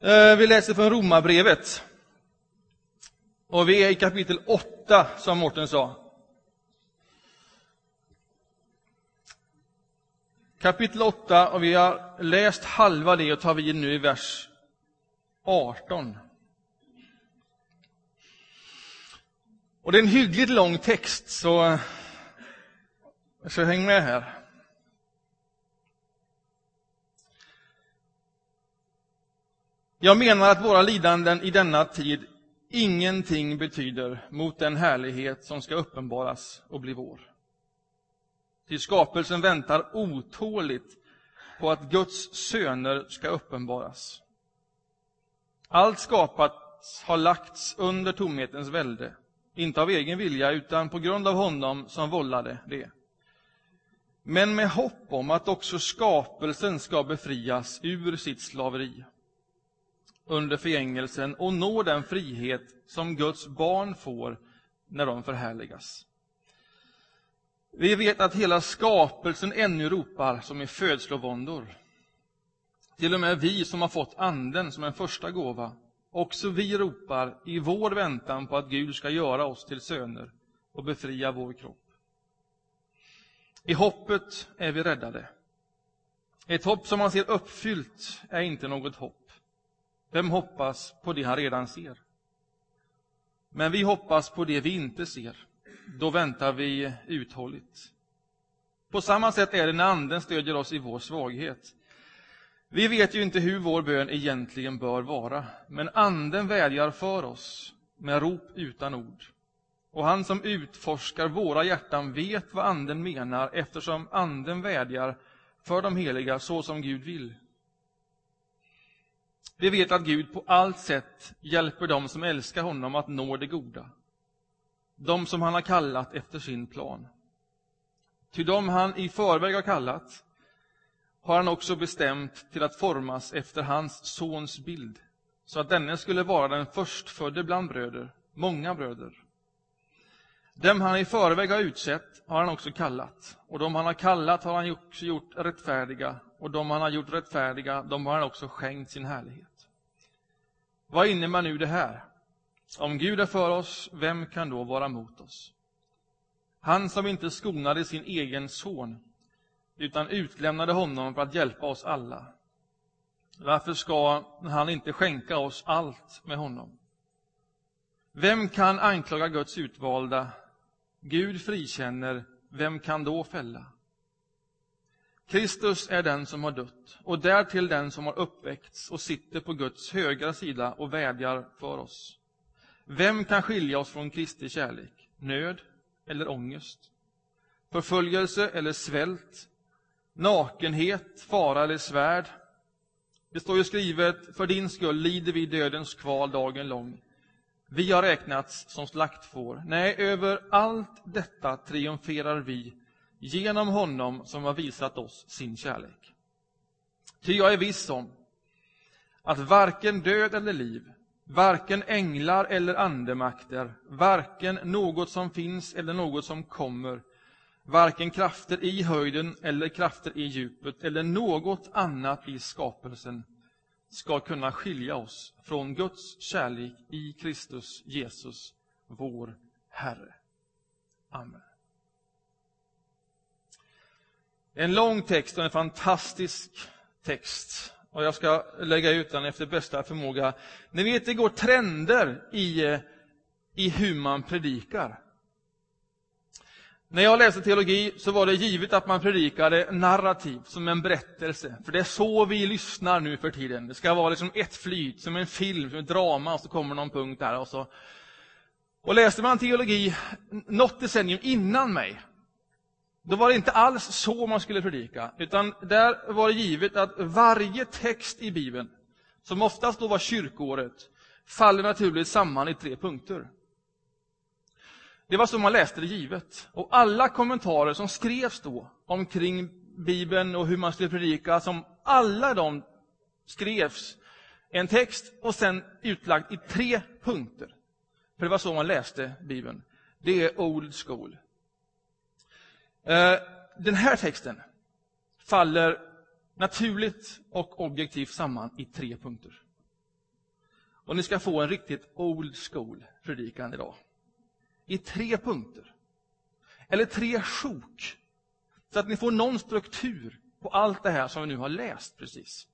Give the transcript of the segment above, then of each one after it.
Eh, vi läser från Romarbrevet. Och vi är i kapitel 8, som Mårten sa. Kapitel 8, och vi har läst halva det och tar vid nu i vers 18. Och det är en hyggligt lång text, så, så häng med här. Jag menar att våra lidanden i denna tid ingenting betyder mot den härlighet som ska uppenbaras och bli vår. Till skapelsen väntar otåligt på att Guds söner ska uppenbaras. Allt skapat har lagts under tomhetens välde, inte av egen vilja utan på grund av honom som vållade det. Men med hopp om att också skapelsen ska befrias ur sitt slaveri under förgängelsen och nå den frihet som Guds barn får när de förhärligas. Vi vet att hela skapelsen ännu ropar som i födslovåndor. Till och med vi som har fått anden som en första gåva, också vi ropar i vår väntan på att Gud ska göra oss till söner och befria vår kropp. I hoppet är vi räddade. Ett hopp som man ser uppfyllt är inte något hopp. Vem hoppas på det han redan ser? Men vi hoppas på det vi inte ser. Då väntar vi uthålligt. På samma sätt är det när Anden stödjer oss i vår svaghet. Vi vet ju inte hur vår bön egentligen bör vara, men Anden vädjar för oss med rop utan ord. Och han som utforskar våra hjärtan vet vad Anden menar eftersom Anden vädjar för de heliga så som Gud vill. Vi vet att Gud på allt sätt hjälper dem som älskar honom att nå det goda. De som han har kallat efter sin plan. Ty dem han i förväg har kallat har han också bestämt till att formas efter hans sons bild, så att denne skulle vara den förstfödde bland bröder, många bröder. Dem han i förväg har utsett har han också kallat, och dem han har kallat har han också gjort rättfärdiga, och de han har gjort rättfärdiga, de har han också skänkt sin härlighet. Vad innebär nu det här? Om Gud är för oss, vem kan då vara mot oss? Han som inte skonade sin egen son, utan utlämnade honom för att hjälpa oss alla. Varför ska han inte skänka oss allt med honom? Vem kan anklaga Guds utvalda? Gud frikänner, vem kan då fälla? Kristus är den som har dött och därtill den som har uppväckts och sitter på Guds högra sida och vädjar för oss. Vem kan skilja oss från Kristi kärlek? Nöd eller ångest? Förföljelse eller svält? Nakenhet, fara eller svärd? Det står ju skrivet, för din skull lider vi dödens kval dagen lång. Vi har räknats som slaktfår. Nej, över allt detta triumferar vi genom honom som har visat oss sin kärlek. Ty jag är viss om att varken död eller liv, varken änglar eller andemakter, varken något som finns eller något som kommer, varken krafter i höjden eller krafter i djupet eller något annat i skapelsen ska kunna skilja oss från Guds kärlek i Kristus Jesus, vår Herre. Amen. En lång text och en fantastisk text. Och jag ska lägga ut den efter bästa förmåga. Ni vet, det går trender i, i hur man predikar. När jag läste teologi så var det givet att man predikade narrativ, som en berättelse. För det är så vi lyssnar nu för tiden. Det ska vara liksom ett flyt, som en film, som ett drama, och så kommer någon punkt där. Och, så. och läste man teologi något decennium innan mig, då var det inte alls så man skulle predika, utan där var det givet att varje text i Bibeln, som oftast då var kyrkoåret, faller naturligt samman i tre punkter. Det var så man läste det givet. Och alla kommentarer som skrevs då omkring Bibeln och hur man skulle predika, som alla de skrevs en text och sen utlagd i tre punkter. För det var så man läste Bibeln. Det är old school. Eh, den här texten faller naturligt och objektivt samman i tre punkter. Och ni ska få en riktigt old school predikan idag. I tre punkter. Eller tre sjok. Så att ni får någon struktur på allt det här som vi nu har läst precis.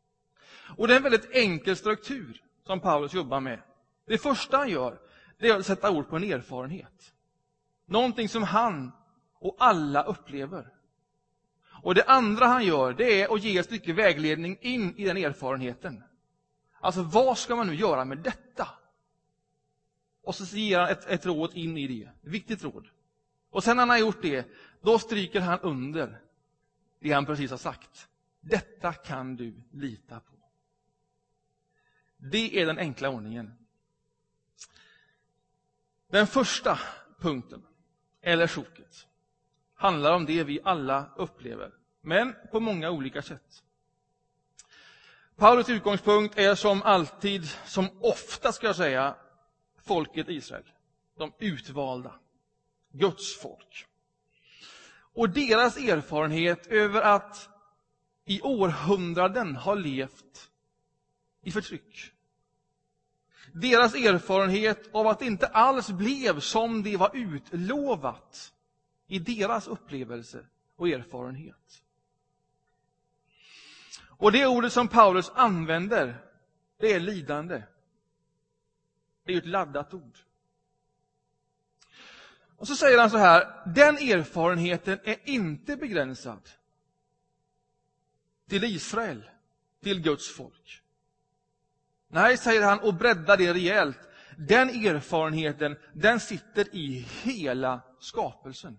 Och det är en väldigt enkel struktur som Paulus jobbar med. Det första han gör, det är att sätta ord på en erfarenhet. Någonting som han och alla upplever. Och det andra han gör, det är att ge ett stycke vägledning in i den erfarenheten. Alltså, vad ska man nu göra med detta? Och så ger han ett, ett råd in i det. Ett viktigt råd. Och sen när han har gjort det, då stryker han under det han precis har sagt. Detta kan du lita på. Det är den enkla ordningen. Den första punkten, eller sjoket, handlar om det vi alla upplever, men på många olika sätt. Paulus utgångspunkt är som alltid, som ofta ska jag säga, folket Israel. De utvalda. Guds folk. Och deras erfarenhet över att i århundraden ha levt i förtryck. Deras erfarenhet av att det inte alls blev som det var utlovat i deras upplevelse och erfarenhet. Och det ordet som Paulus använder, det är lidande. Det är ett laddat ord. Och så säger han så här, den erfarenheten är inte begränsad till Israel, till Guds folk. Nej, säger han och breddar det rejält. Den erfarenheten, den sitter i hela skapelsen.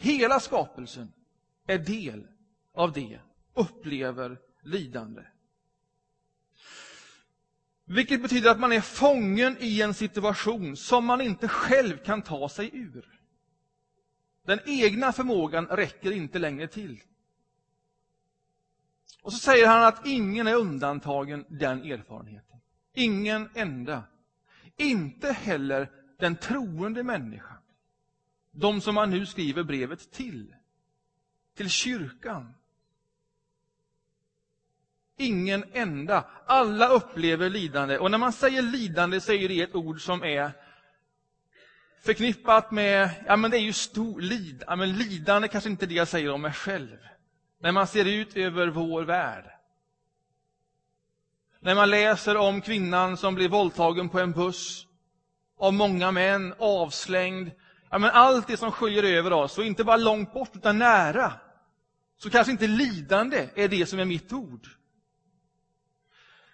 Hela skapelsen är del av det, upplever lidande. Vilket betyder att man är fången i en situation som man inte själv kan ta sig ur. Den egna förmågan räcker inte längre till. Och så säger han att ingen är undantagen den erfarenheten. Ingen enda. Inte heller den troende människan. De som han nu skriver brevet till. Till kyrkan. Ingen enda. Alla upplever lidande. Och när man säger lidande så är det ett ord som är förknippat med, ja men det är ju stor, lid, ja, men lidande kanske inte är det jag säger om mig själv. När man ser ut över vår värld. När man läser om kvinnan som blir våldtagen på en buss, av många män, avslängd. Ja, men allt det som sköljer över oss, och inte bara långt bort, utan nära. Så kanske inte lidande är det som är mitt ord.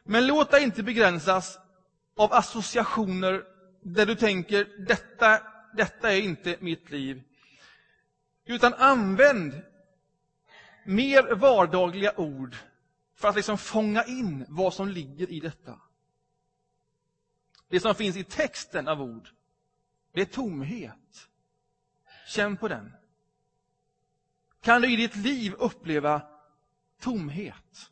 Men låt dig inte begränsas av associationer där du tänker, detta, detta är inte mitt liv. Utan använd mer vardagliga ord för att liksom fånga in vad som ligger i detta. Det som finns i texten av ord, det är tomhet. Känn på den. Kan du i ditt liv uppleva tomhet?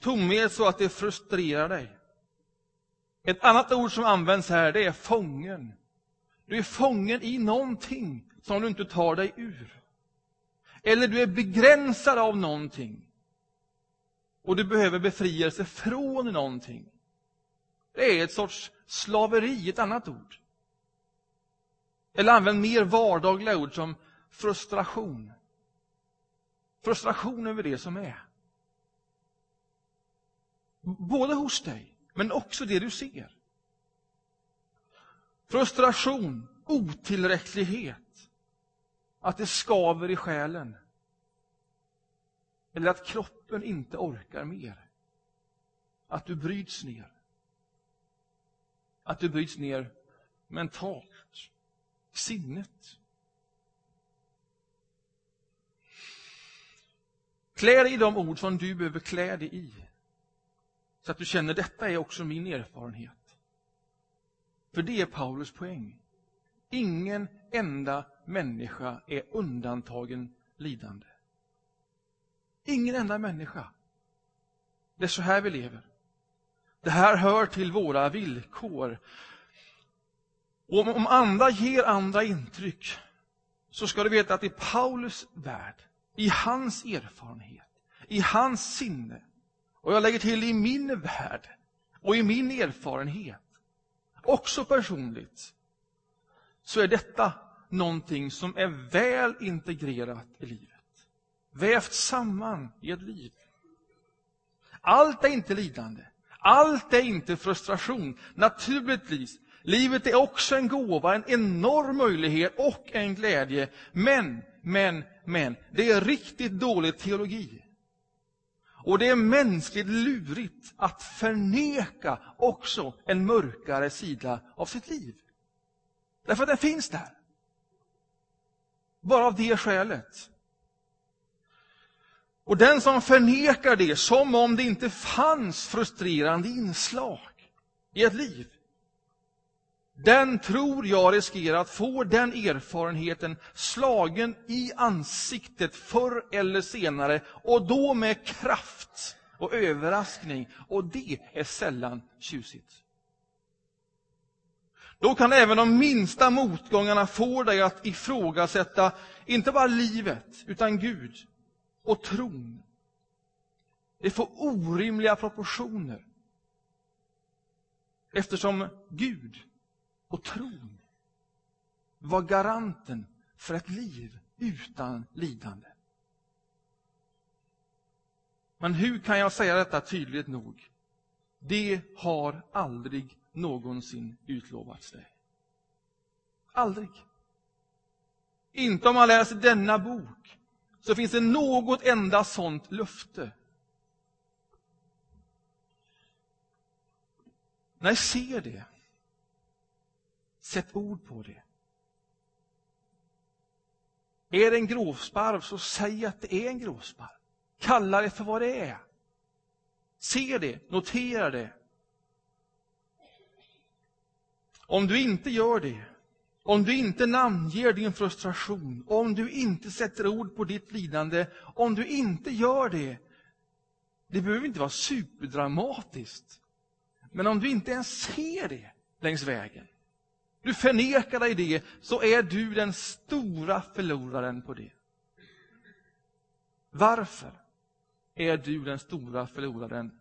Tomhet så att det frustrerar dig. Ett annat ord som används här, det är fången. Du är fången i någonting som du inte tar dig ur. Eller du är begränsad av någonting. Och du behöver befrielse från någonting. Det är ett sorts slaveri, ett annat ord. Eller använd mer vardagliga ord som frustration. Frustration över det som är. Både hos dig, men också det du ser. Frustration, otillräcklighet, att det skaver i själen. Eller att kroppen inte orkar mer. Att du bryts ner. Att du bryts ner mentalt, sinnet. Klä dig i de ord som du behöver klä dig i. Så att du känner detta är också min erfarenhet. För det är Paulus poäng. Ingen enda människa är undantagen lidande. Ingen enda människa. Det är så här vi lever. Det här hör till våra villkor. Och om andra ger andra intryck så ska du veta att i Paulus värld, i hans erfarenhet, i hans sinne Och jag lägger till i min värld och i min erfarenhet, också personligt, så är detta någonting som är väl integrerat i livet. Vävt samman i ett liv. Allt är inte lidande. Allt är inte frustration. Naturligtvis, livet är också en gåva, en enorm möjlighet och en glädje. Men, men, men, det är riktigt dålig teologi. Och det är mänskligt lurigt att förneka också en mörkare sida av sitt liv. Därför att den finns där. Bara av det skälet. Och den som förnekar det som om det inte fanns frustrerande inslag i ett liv, den tror jag riskerar att få den erfarenheten slagen i ansiktet förr eller senare och då med kraft och överraskning. Och det är sällan tjusigt. Då kan även de minsta motgångarna få dig att ifrågasätta inte bara livet, utan Gud och tron. Det får orimliga proportioner. Eftersom Gud och tron var garanten för ett liv utan lidande. Men hur kan jag säga detta tydligt nog? Det har aldrig någonsin utlovats dig. Aldrig. Inte om man läser denna bok, så finns det något enda sånt löfte. Nej, se det. Sätt ord på det. Är det en gråsparv, så säg att det är en gråsparv. Kalla det för vad det är. Se det, notera det. Om du inte gör det, om du inte namnger din frustration, om du inte sätter ord på ditt lidande, om du inte gör det, det behöver inte vara superdramatiskt. Men om du inte ens ser det längs vägen, du förnekar dig det, så är du den stora förloraren på det. Varför är du den stora förloraren?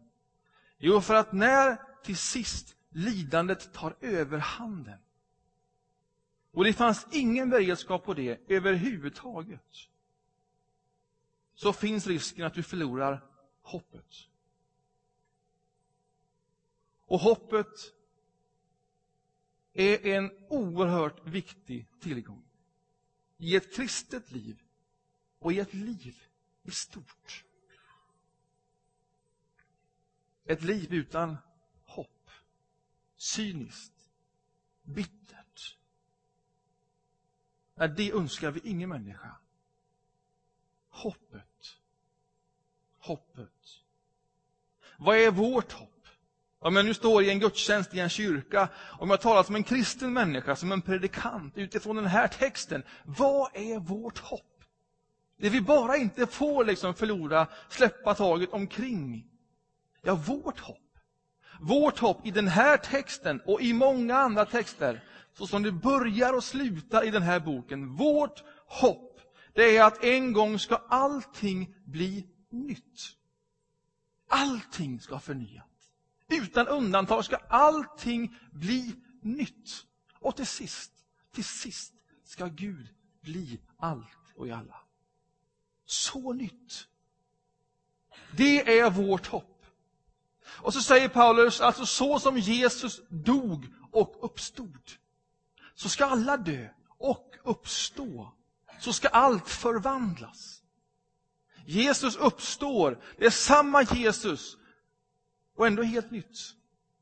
Jo, för att när till sist lidandet tar överhanden, och det fanns ingen beredskap på det överhuvudtaget, så finns risken att du förlorar hoppet. Och hoppet är en oerhört viktig tillgång i ett kristet liv och i ett liv i stort. Ett liv utan hopp, cyniskt, bittert. Nej, det önskar vi ingen människa. Hoppet. Hoppet. Vad är vårt hopp? Om jag nu står i en gudstjänst i en kyrka, om jag talar som en kristen människa, som en predikant, utifrån den här texten, vad är vårt hopp? Det vi bara inte får liksom förlora, släppa taget omkring. Ja, vårt hopp. Vårt hopp i den här texten och i många andra texter, så som det börjar och slutar i den här boken. Vårt hopp, det är att en gång ska allting bli nytt. Allting ska förnyas. Utan undantag ska allting bli nytt. Och till sist, till sist ska Gud bli allt och i alla. Så nytt. Det är vårt hopp. Och så säger Paulus, alltså så som Jesus dog och uppstod, så ska alla dö och uppstå. Så ska allt förvandlas. Jesus uppstår, det är samma Jesus och ändå helt nytt.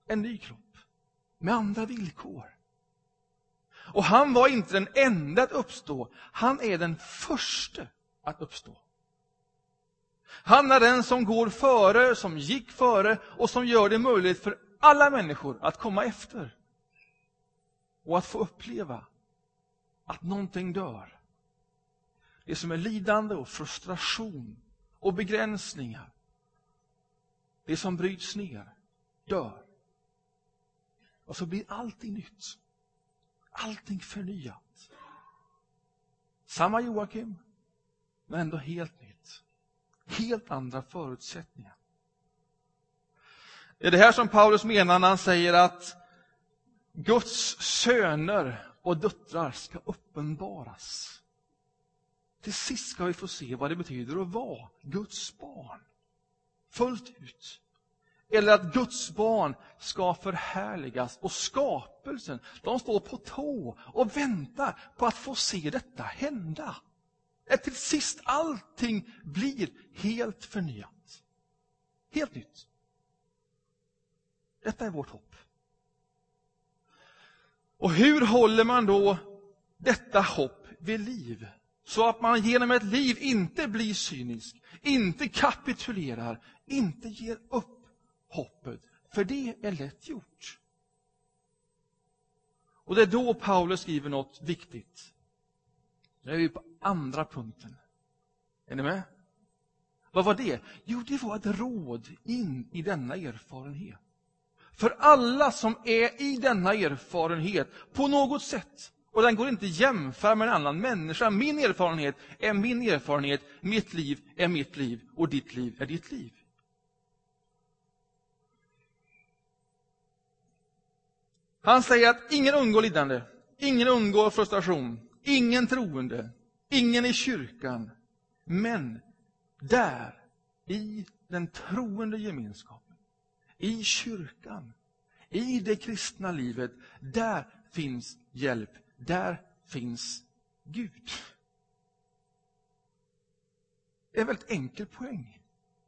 En ny kropp. Med andra villkor. Och han var inte den enda att uppstå. Han är den första att uppstå. Han är den som går före, som gick före och som gör det möjligt för alla människor att komma efter. Och att få uppleva att någonting dör. Det som är lidande och frustration och begränsningar det som bryts ner dör. Och så blir allting nytt. Allting förnyat. Samma Joakim, men ändå helt nytt. Helt andra förutsättningar. Det är det här som Paulus menar när han säger att Guds söner och döttrar ska uppenbaras. Till sist ska vi få se vad det betyder att vara Guds barn. Fullt ut. Eller att Guds barn ska förhärligas och skapelsen, de står på tå och väntar på att få se detta hända. Att till sist allting blir helt förnyat. Helt nytt. Detta är vårt hopp. Och hur håller man då detta hopp vid liv? Så att man genom ett liv inte blir cynisk, inte kapitulerar, inte ger upp hoppet. För det är lätt gjort. Och det är då Paulus skriver något viktigt. Nu är vi på andra punkten. Är ni med? Vad var det? Jo, det var ett råd in i denna erfarenhet. För alla som är i denna erfarenhet på något sätt. Och den går inte att jämföra med en annan människa. Min erfarenhet är min erfarenhet, mitt liv är mitt liv och ditt liv är ditt liv. Han säger att ingen undgår lidande, ingen undgår frustration, ingen troende, ingen i kyrkan. Men där, i den troende gemenskapen, i kyrkan, i det kristna livet, där finns hjälp, där finns Gud. Det är en väldigt enkel poäng,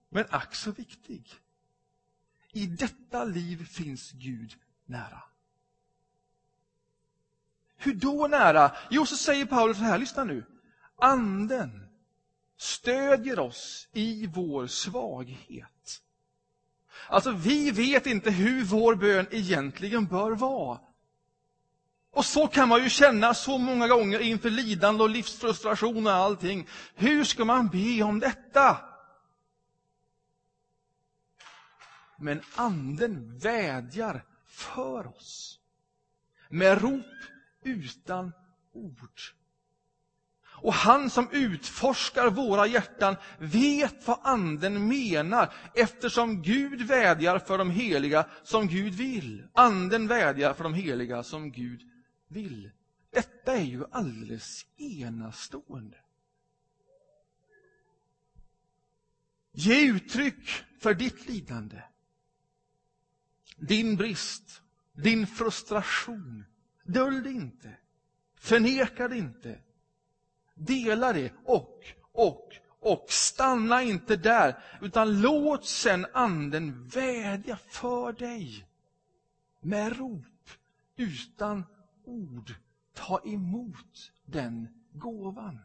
men ack så viktig. I detta liv finns Gud nära. Hur då nära? Jo, så säger Paulus så här, lyssna nu. Anden stödjer oss i vår svaghet. Alltså, vi vet inte hur vår bön egentligen bör vara. Och så kan man ju känna så många gånger inför lidande och livsfrustration och allting. Hur ska man be om detta? Men anden vädjar för oss. Med rop utan ord. Och han som utforskar våra hjärtan vet vad anden menar eftersom Gud vädjar för de heliga som Gud vill. Anden vädjar för de heliga som Gud vill. Detta är ju alldeles enastående. Ge uttryck för ditt lidande, din brist, din frustration. Dölj det inte. Förneka det inte. Dela det och, och, och. Stanna inte där, utan låt sen anden vädja för dig. Med rop, utan ord. Ta emot den gåvan.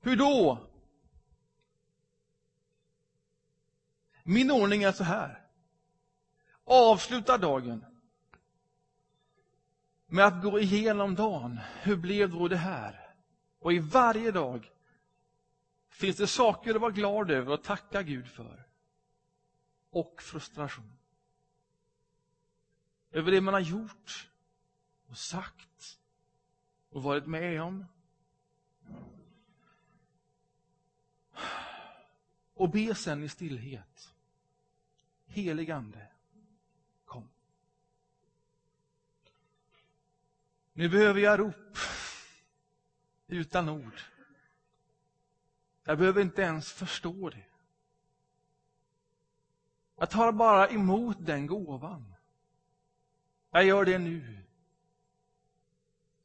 Hur då? Min ordning är så här. Avsluta dagen med att gå igenom dagen. Hur blev då det här? Och i varje dag finns det saker att vara glad över och tacka Gud för. Och frustration. Över det man har gjort och sagt och varit med om. Och be sen i stillhet. Helig Ande, nu behöver jag rop utan ord. Jag behöver inte ens förstå det. Jag tar bara emot den gåvan. Jag gör det nu.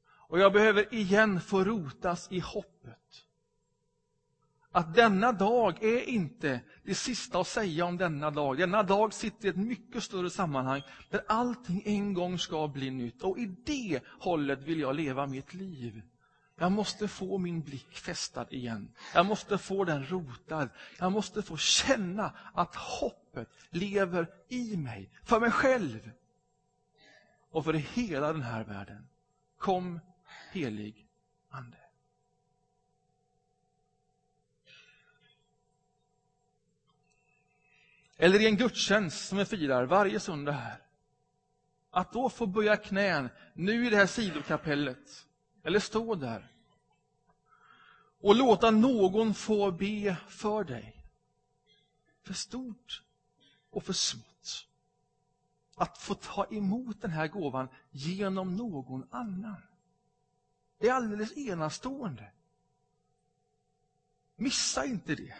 Och jag behöver igen få rotas i hoppet att denna dag är inte det sista att säga om denna dag. Denna dag sitter i ett mycket större sammanhang där allting en gång ska bli nytt. Och i det hållet vill jag leva mitt liv. Jag måste få min blick fästad igen. Jag måste få den rotad. Jag måste få känna att hoppet lever i mig. För mig själv. Och för hela den här världen. Kom, helig Ande. Eller i en gudstjänst som vi firar varje söndag här. Att då få böja knän, nu i det här sidokapellet, eller stå där och låta någon få be för dig. för stort och för smått. Att få ta emot den här gåvan genom någon annan. Det är alldeles enastående. Missa inte det.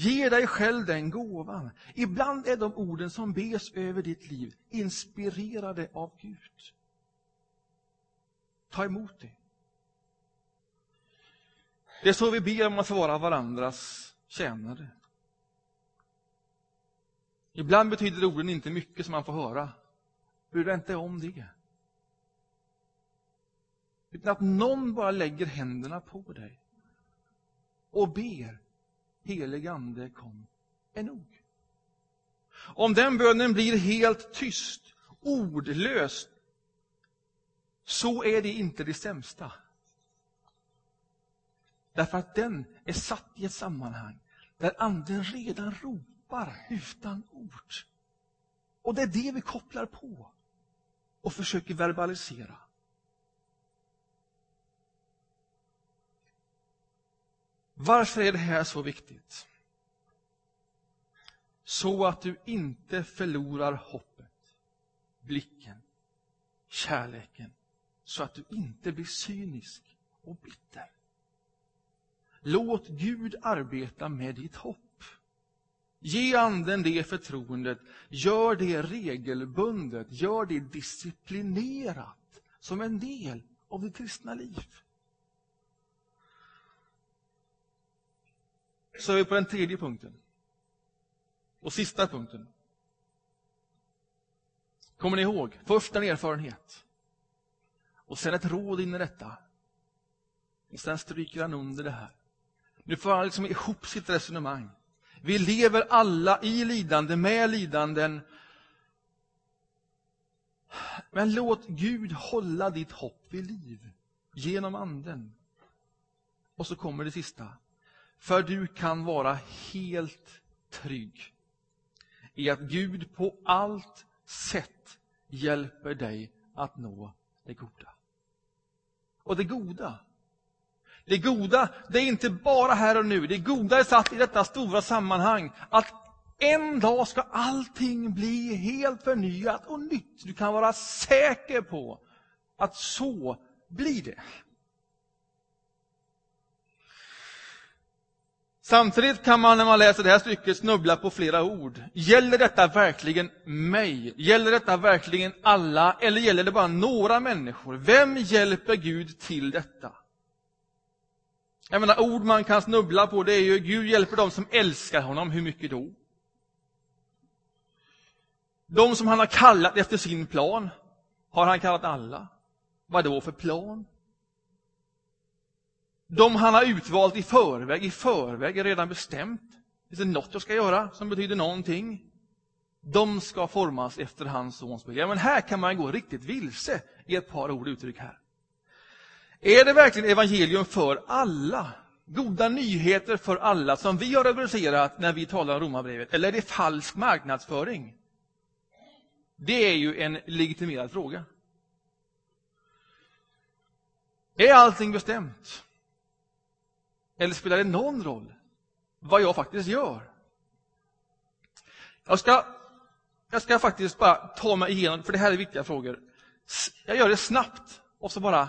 Ge dig själv den gåvan. Ibland är de orden som bes över ditt liv inspirerade av Gud. Ta emot det. Det är så vi ber om att få vara varandras tjänare. Ibland betyder orden inte mycket som man får höra. Bry dig inte om det. Utan att någon bara lägger händerna på dig och ber helig ande kom är nog. Om den bönen blir helt tyst, ordlös, så är det inte det sämsta. Därför att den är satt i ett sammanhang där anden redan ropar utan ord. Och det är det vi kopplar på och försöker verbalisera. Varför är det här så viktigt? Så att du inte förlorar hoppet, blicken, kärleken, så att du inte blir cynisk och bitter. Låt Gud arbeta med ditt hopp. Ge anden det förtroendet. Gör det regelbundet. Gör det disciplinerat som en del av ditt kristna liv. Så är vi på den tredje punkten. Och sista punkten. Kommer ni ihåg? Först en erfarenhet. Och sen ett råd in i detta. Och sen stryker han under det här. Nu får han liksom ihop sitt resonemang. Vi lever alla i lidande, med lidanden. Men låt Gud hålla ditt hopp vid liv genom anden. Och så kommer det sista. För du kan vara helt trygg i att Gud på allt sätt hjälper dig att nå det goda. Och det goda, det goda, det är inte bara här och nu. Det goda är satt i detta stora sammanhang. Att en dag ska allting bli helt förnyat och nytt. Du kan vara säker på att så blir det. Samtidigt kan man när man läser det här stycket snubbla på flera ord. Gäller detta verkligen mig? Gäller detta verkligen alla? Eller gäller det bara några människor? Vem hjälper Gud till detta? Jag menar, ord man kan snubbla på, det är ju Gud hjälper dem som älskar honom. Hur mycket då? De som han har kallat efter sin plan, har han kallat alla? Vad då för plan? De han har utvalt i förväg, i förväg är redan bestämt. Finns det något jag ska göra som betyder någonting? De ska formas efter hans sons bild. Ja, men här kan man gå riktigt vilse i ett par ord och uttryck här. Är det verkligen evangelium för alla? Goda nyheter för alla som vi har rubricerat när vi talar om Romarbrevet? Eller är det falsk marknadsföring? Det är ju en legitimerad fråga. Är allting bestämt? Eller spelar det någon roll vad jag faktiskt gör? Jag ska, jag ska faktiskt bara ta mig igenom, för det här är viktiga frågor. Jag gör det snabbt och så bara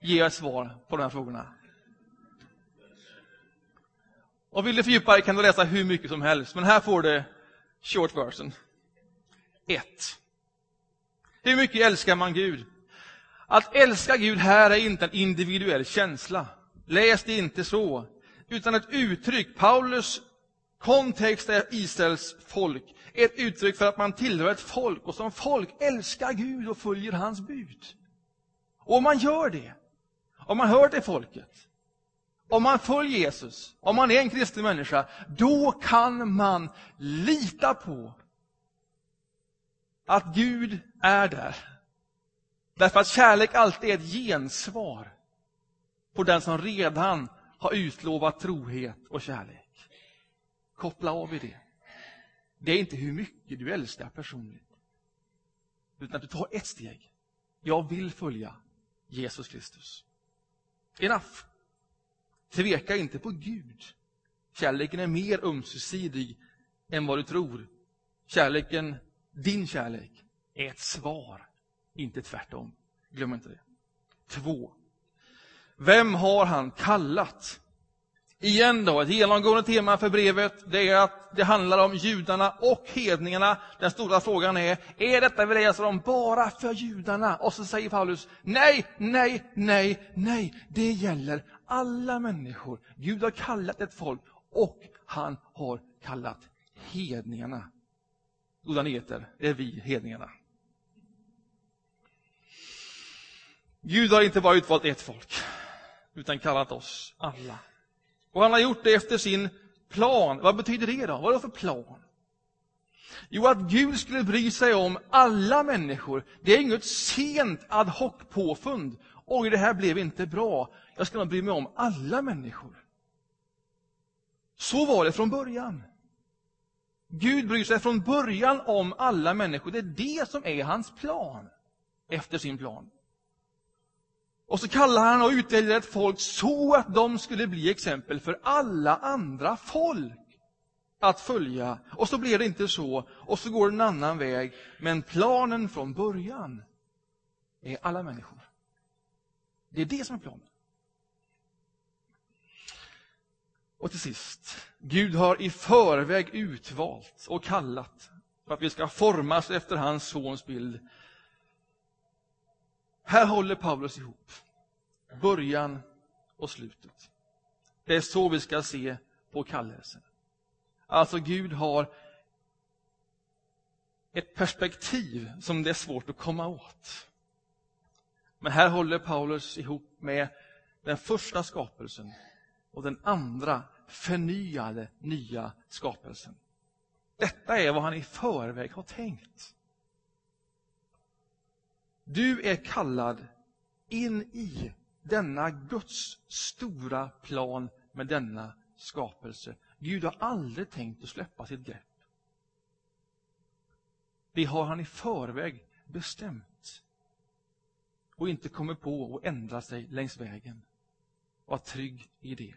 ger jag ett svar på de här frågorna. Och vill du fördjupa dig kan du läsa hur mycket som helst, men här får du short version. 1. Hur mycket älskar man Gud? Att älska Gud här är inte en individuell känsla. Läs det inte så, utan ett uttryck. Paulus kontext är Israels folk. Ett uttryck för att man tillhör ett folk och som folk älskar Gud och följer hans bud. Och om man gör det, om man hör till folket, om man följer Jesus, om man är en kristen människa, då kan man lita på att Gud är där. Därför att kärlek alltid är ett gensvar på den som redan har utlovat trohet och kärlek. Koppla av i det. Det är inte hur mycket du älskar personligt. Utan du tar ett steg. Jag vill följa Jesus Kristus. Enough. Tveka inte på Gud. Kärleken är mer ömsesidig än vad du tror. Kärleken, din kärlek, är ett svar, inte tvärtom. Glöm inte det. Två. Vem har han kallat? Igen då, ett genomgående tema för brevet, det är att det handlar om judarna och hedningarna. Den stora frågan är, är detta vi läser om bara för judarna? Och så säger Paulus, nej, nej, nej, nej, det gäller alla människor. Gud har kallat ett folk och han har kallat hedningarna. Goda nyheter, det är vi hedningarna. Gud har inte bara utvalt ett folk, utan kallat oss alla. Och han har gjort det efter sin plan. Vad betyder det då? Vad är det för plan? Jo, att Gud skulle bry sig om alla människor. Det är inget sent ad hoc påfund. Oj, det här blev inte bra. Jag ska nog bry mig om alla människor. Så var det från början. Gud bryr sig från början om alla människor. Det är det som är hans plan, efter sin plan. Och så kallar han och utväljer ett folk så att de skulle bli exempel för alla andra folk att följa. Och så blir det inte så, och så går det en annan väg. Men planen från början är alla människor. Det är det som är planen. Och till sist, Gud har i förväg utvalt och kallat för att vi ska formas efter hans sons bild. Här håller Paulus ihop början och slutet. Det är så vi ska se på kallelsen. Alltså Gud har ett perspektiv som det är svårt att komma åt. Men här håller Paulus ihop med den första skapelsen och den andra förnyade nya skapelsen. Detta är vad han i förväg har tänkt. Du är kallad in i denna Guds stora plan med denna skapelse. Gud har aldrig tänkt att släppa sitt grepp. Det har han i förväg bestämt och inte kommit på att ändra sig längs vägen. Var trygg i det.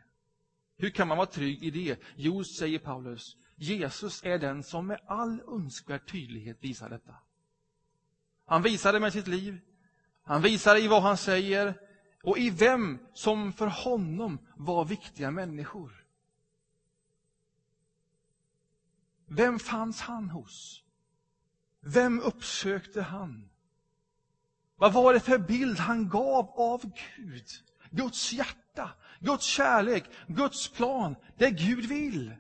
Hur kan man vara trygg i det? Jo, säger Paulus, Jesus är den som med all önskvärd tydlighet visar detta. Han visar det med sitt liv, han visar det i vad han säger och i vem som för honom var viktiga människor. Vem fanns han hos? Vem uppsökte han? Vad var det för bild han gav av Gud? Guds hjärta, Guds kärlek, Guds plan, det Gud vill.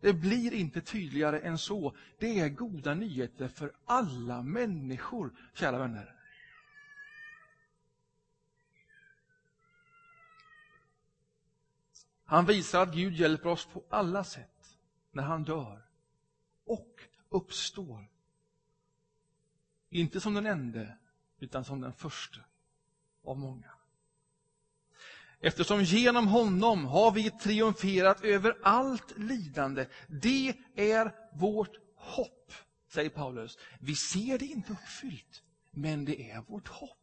Det blir inte tydligare än så. Det är goda nyheter för alla människor, kära vänner. Han visar att Gud hjälper oss på alla sätt när han dör och uppstår. Inte som den ende, utan som den första av många. Eftersom genom honom har vi triumferat över allt lidande. Det är vårt hopp, säger Paulus. Vi ser det inte uppfyllt, men det är vårt hopp.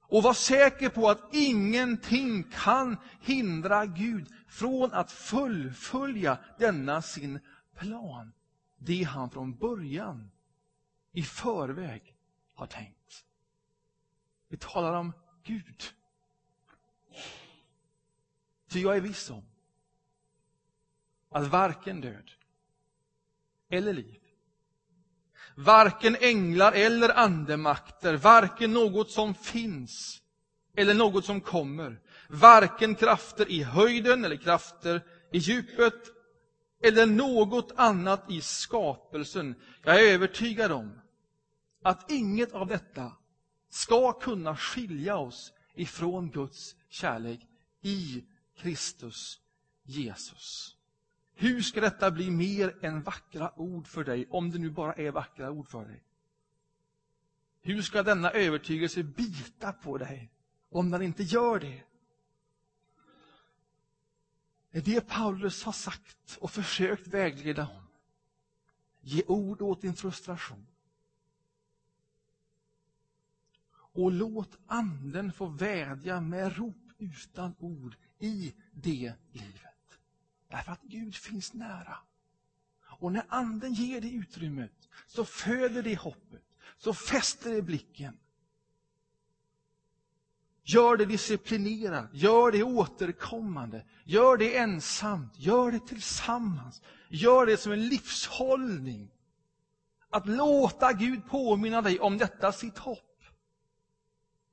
Och var säker på att ingenting kan hindra Gud från att fullfölja denna sin plan. Det han från början, i förväg, har tänkt. Vi talar om Gud. Ty jag är viss om att varken död eller liv, varken änglar eller andemakter, varken något som finns eller något som kommer, varken krafter i höjden eller krafter i djupet eller något annat i skapelsen. Jag är övertygad om att inget av detta ska kunna skilja oss ifrån Guds kärlek i Kristus Jesus. Hur ska detta bli mer än vackra ord för dig, om det nu bara är vackra ord för dig? Hur ska denna övertygelse bita på dig, om den inte gör det? Det är det Paulus har sagt och försökt vägleda om. Ge ord åt din frustration. Och låt anden få vädja med rop utan ord i det livet. Därför att Gud finns nära. Och när anden ger det utrymmet så föder det hoppet, så fäster det blicken. Gör det disciplinerat, gör det återkommande, gör det ensamt, gör det tillsammans. Gör det som en livshållning. Att låta Gud påminna dig om detta sitt hopp.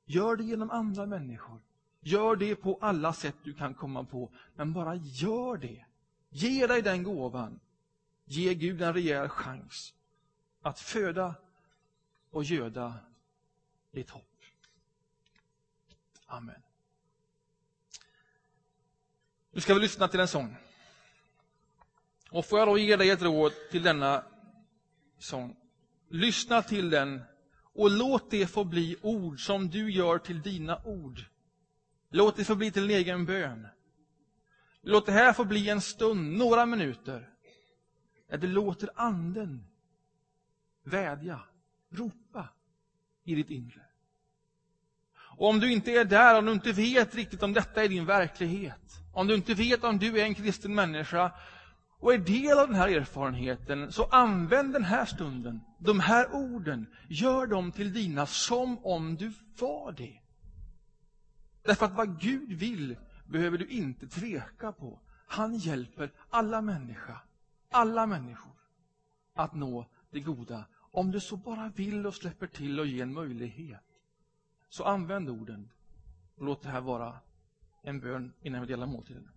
Gör det genom andra människor. Gör det på alla sätt du kan komma på, men bara gör det. Ge dig den gåvan. Ge Gud en rejäl chans att föda och göda ditt hopp. Amen. Nu ska vi lyssna till en sång. Och får jag då ge dig ett råd till denna sång. Lyssna till den och låt det få bli ord som du gör till dina ord. Låt det få bli till din egen bön. Låt det här få bli en stund, några minuter, där du låter anden vädja, ropa i ditt inre. Och om du inte är där, om du inte vet riktigt om detta är din verklighet, om du inte vet om du är en kristen människa och är del av den här erfarenheten, så använd den här stunden, de här orden, gör dem till dina som om du var det. Därför att vad Gud vill behöver du inte tveka på. Han hjälper alla människor, alla människor att nå det goda. Om du så bara vill och släpper till och ger en möjlighet. Så använd orden och låt det här vara en bön innan vi delar måltiden.